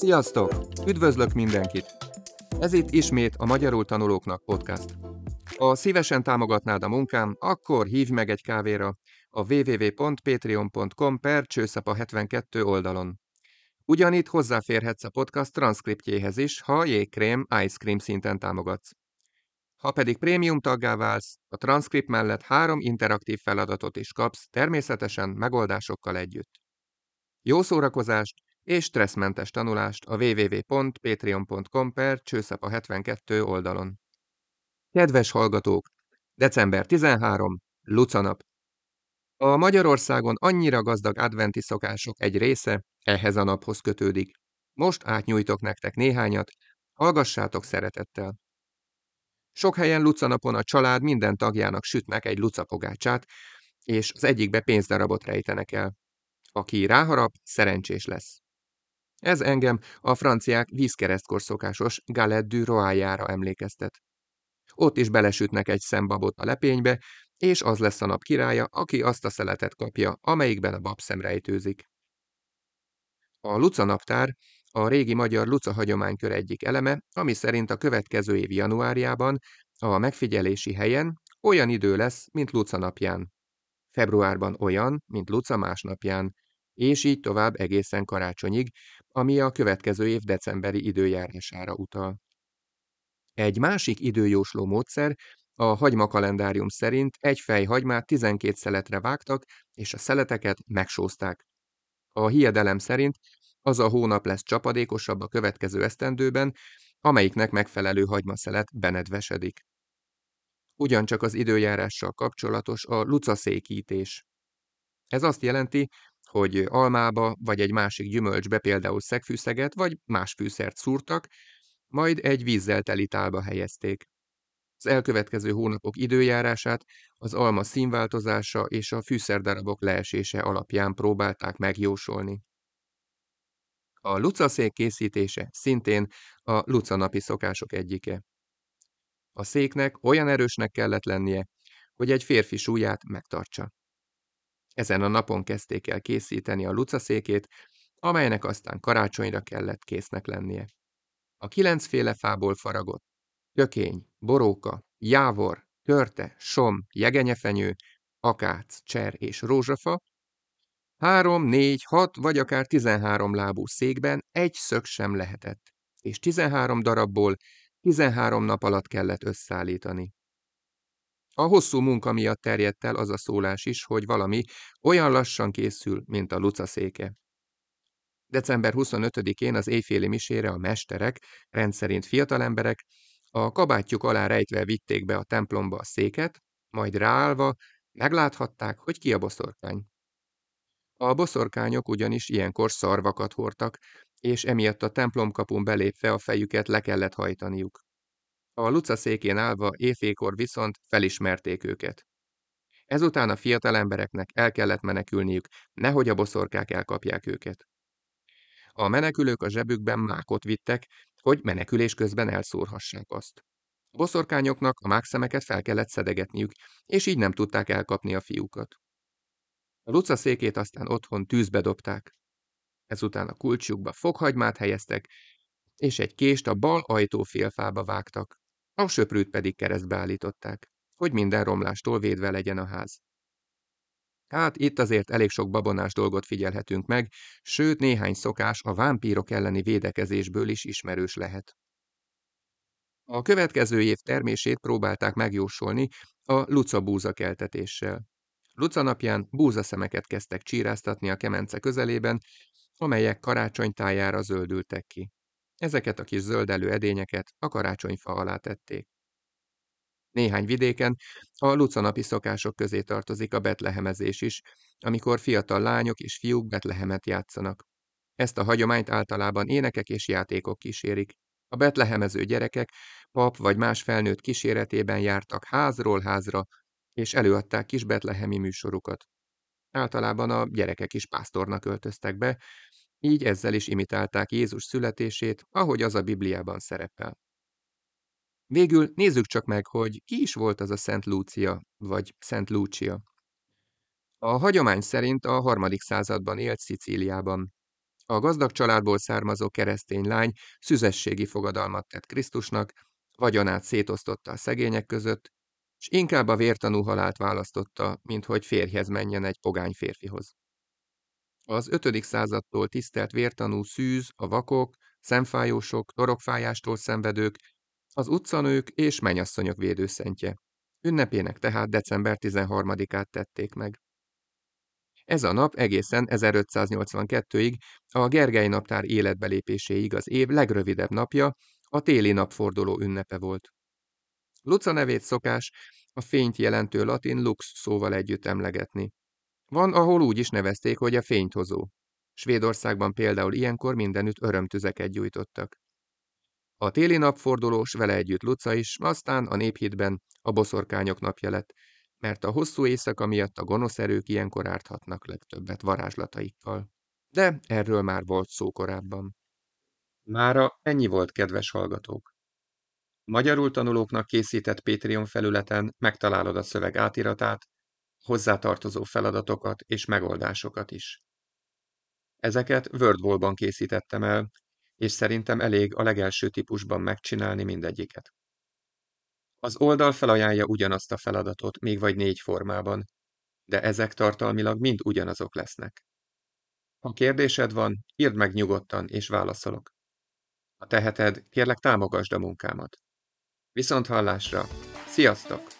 Sziasztok! Üdvözlök mindenkit! Ez itt ismét a Magyarul Tanulóknak podcast. Ha szívesen támogatnád a munkám, akkor hívj meg egy kávéra a www.patreon.com per csőszapa 72 oldalon. Ugyanitt hozzáférhetsz a podcast transzkriptjéhez is, ha jégkrém ice cream szinten támogatsz. Ha pedig prémium taggá válsz, a transzkript mellett három interaktív feladatot is kapsz, természetesen megoldásokkal együtt. Jó szórakozást és stresszmentes tanulást a www.patreon.com per csőszapa 72 oldalon. Kedves hallgatók! December 13. Lucanap. A Magyarországon annyira gazdag adventi szokások egy része ehhez a naphoz kötődik. Most átnyújtok nektek néhányat, hallgassátok szeretettel. Sok helyen lucanapon a család minden tagjának sütnek egy lucapogácsát, és az egyikbe pénzdarabot rejtenek el. Aki ráharap, szerencsés lesz. Ez engem a franciák vízkeresztkor szokásos galette du royára emlékeztet. Ott is belesütnek egy szembabot a lepénybe, és az lesz a nap királya, aki azt a szeletet kapja, amelyikben a babszem rejtőzik. A Luca naptár a régi magyar Luca hagyománykör egyik eleme, ami szerint a következő év januárjában a megfigyelési helyen olyan idő lesz, mint Luca napján. Februárban olyan, mint Luca másnapján, és így tovább egészen karácsonyig, ami a következő év decemberi időjárására utal. Egy másik időjósló módszer a hagymakalendárium szerint egy fej hagymát 12 szeletre vágtak, és a szeleteket megsózták. A hiedelem szerint az a hónap lesz csapadékosabb a következő esztendőben, amelyiknek megfelelő hagymaszelet benedvesedik. Ugyancsak az időjárással kapcsolatos a lucaszékítés. Ez azt jelenti, hogy almába vagy egy másik gyümölcsbe például szegfűszeget vagy más fűszert szúrtak, majd egy vízzel teli tálba helyezték. Az elkövetkező hónapok időjárását az alma színváltozása és a fűszerdarabok leesése alapján próbálták megjósolni. A lucaszék készítése szintén a lucanapi szokások egyike. A széknek olyan erősnek kellett lennie, hogy egy férfi súlyát megtartsa. Ezen a napon kezdték el készíteni a lucaszékét, amelynek aztán karácsonyra kellett késznek lennie. A kilencféle fából faragott tökény, boróka, jávor, törte, som, jegenyefenyő, akác, cser és rózsafa, három, négy, hat vagy akár tizenhárom lábú székben egy szög sem lehetett, és tizenhárom darabból tizenhárom nap alatt kellett összeállítani. A hosszú munka miatt terjedt el az a szólás is, hogy valami olyan lassan készül, mint a lucaszéke. December 25-én az éjféli misére a mesterek, rendszerint fiatalemberek, a kabátjuk alá rejtve vitték be a templomba a széket, majd ráállva megláthatták, hogy ki a boszorkány. A boszorkányok ugyanis ilyenkor szarvakat hordtak, és emiatt a templomkapun belépve a fejüket le kellett hajtaniuk. A Luca székén állva éjfékor viszont felismerték őket. Ezután a fiatal embereknek el kellett menekülniük, nehogy a boszorkák elkapják őket. A menekülők a zsebükben mákot vittek, hogy menekülés közben elszórhassák azt. A boszorkányoknak a mákszemeket fel kellett szedegetniük, és így nem tudták elkapni a fiúkat. A Luca székét aztán otthon tűzbe dobták. Ezután a kulcsjukba fokhagymát helyeztek, és egy kést a bal ajtó félfába vágtak, a söprűt pedig keresztbe állították, hogy minden romlástól védve legyen a ház. Hát itt azért elég sok babonás dolgot figyelhetünk meg, sőt néhány szokás a vámpírok elleni védekezésből is ismerős lehet. A következő év termését próbálták megjósolni a Luca búza keltetéssel. Luca napján búzaszemeket kezdtek csíráztatni a kemence közelében, amelyek karácsonytájára zöldültek ki. Ezeket a kis zöldelő edényeket a karácsonyfa alá tették. Néhány vidéken a lucanapi szokások közé tartozik a betlehemezés is, amikor fiatal lányok és fiúk betlehemet játszanak. Ezt a hagyományt általában énekek és játékok kísérik. A betlehemező gyerekek pap vagy más felnőtt kíséretében jártak házról házra, és előadták kis betlehemi műsorukat. Általában a gyerekek is pásztornak öltöztek be, így ezzel is imitálták Jézus születését, ahogy az a Bibliában szerepel. Végül nézzük csak meg, hogy ki is volt az a Szent Lúcia, vagy Szent Lúcia. A hagyomány szerint a harmadik században élt Szicíliában. A gazdag családból származó keresztény lány szüzességi fogadalmat tett Krisztusnak, vagyonát szétosztotta a szegények között, és inkább a vértanú halált választotta, mint hogy férjhez menjen egy pogány férfihoz. Az 5. századtól tisztelt vértanú szűz, a vakok, szemfájósok, torokfájástól szenvedők, az utcanők és menyasszonyok védőszentje. Ünnepének tehát december 13-át tették meg. Ez a nap egészen 1582-ig a Gergely naptár életbelépéséig az év legrövidebb napja, a téli napforduló ünnepe volt. Luca nevét szokás a fényt jelentő latin lux szóval együtt emlegetni. Van, ahol úgy is nevezték, hogy a fénythozó. Svédországban például ilyenkor mindenütt örömtüzeket gyújtottak. A téli napfordulós vele együtt Luca is, aztán a néphitben a boszorkányok napja lett, mert a hosszú éjszaka miatt a gonosz erők ilyenkor árthatnak legtöbbet varázslataikkal. De erről már volt szó korábban. Mára ennyi volt, kedves hallgatók. Magyarul tanulóknak készített Patreon felületen megtalálod a szöveg átiratát, hozzátartozó feladatokat és megoldásokat is. Ezeket WordWall-ban készítettem el, és szerintem elég a legelső típusban megcsinálni mindegyiket. Az oldal felajánlja ugyanazt a feladatot, még vagy négy formában, de ezek tartalmilag mind ugyanazok lesznek. Ha kérdésed van, írd meg nyugodtan, és válaszolok. Ha teheted, kérlek támogasd a munkámat. Viszont hallásra! Sziasztok!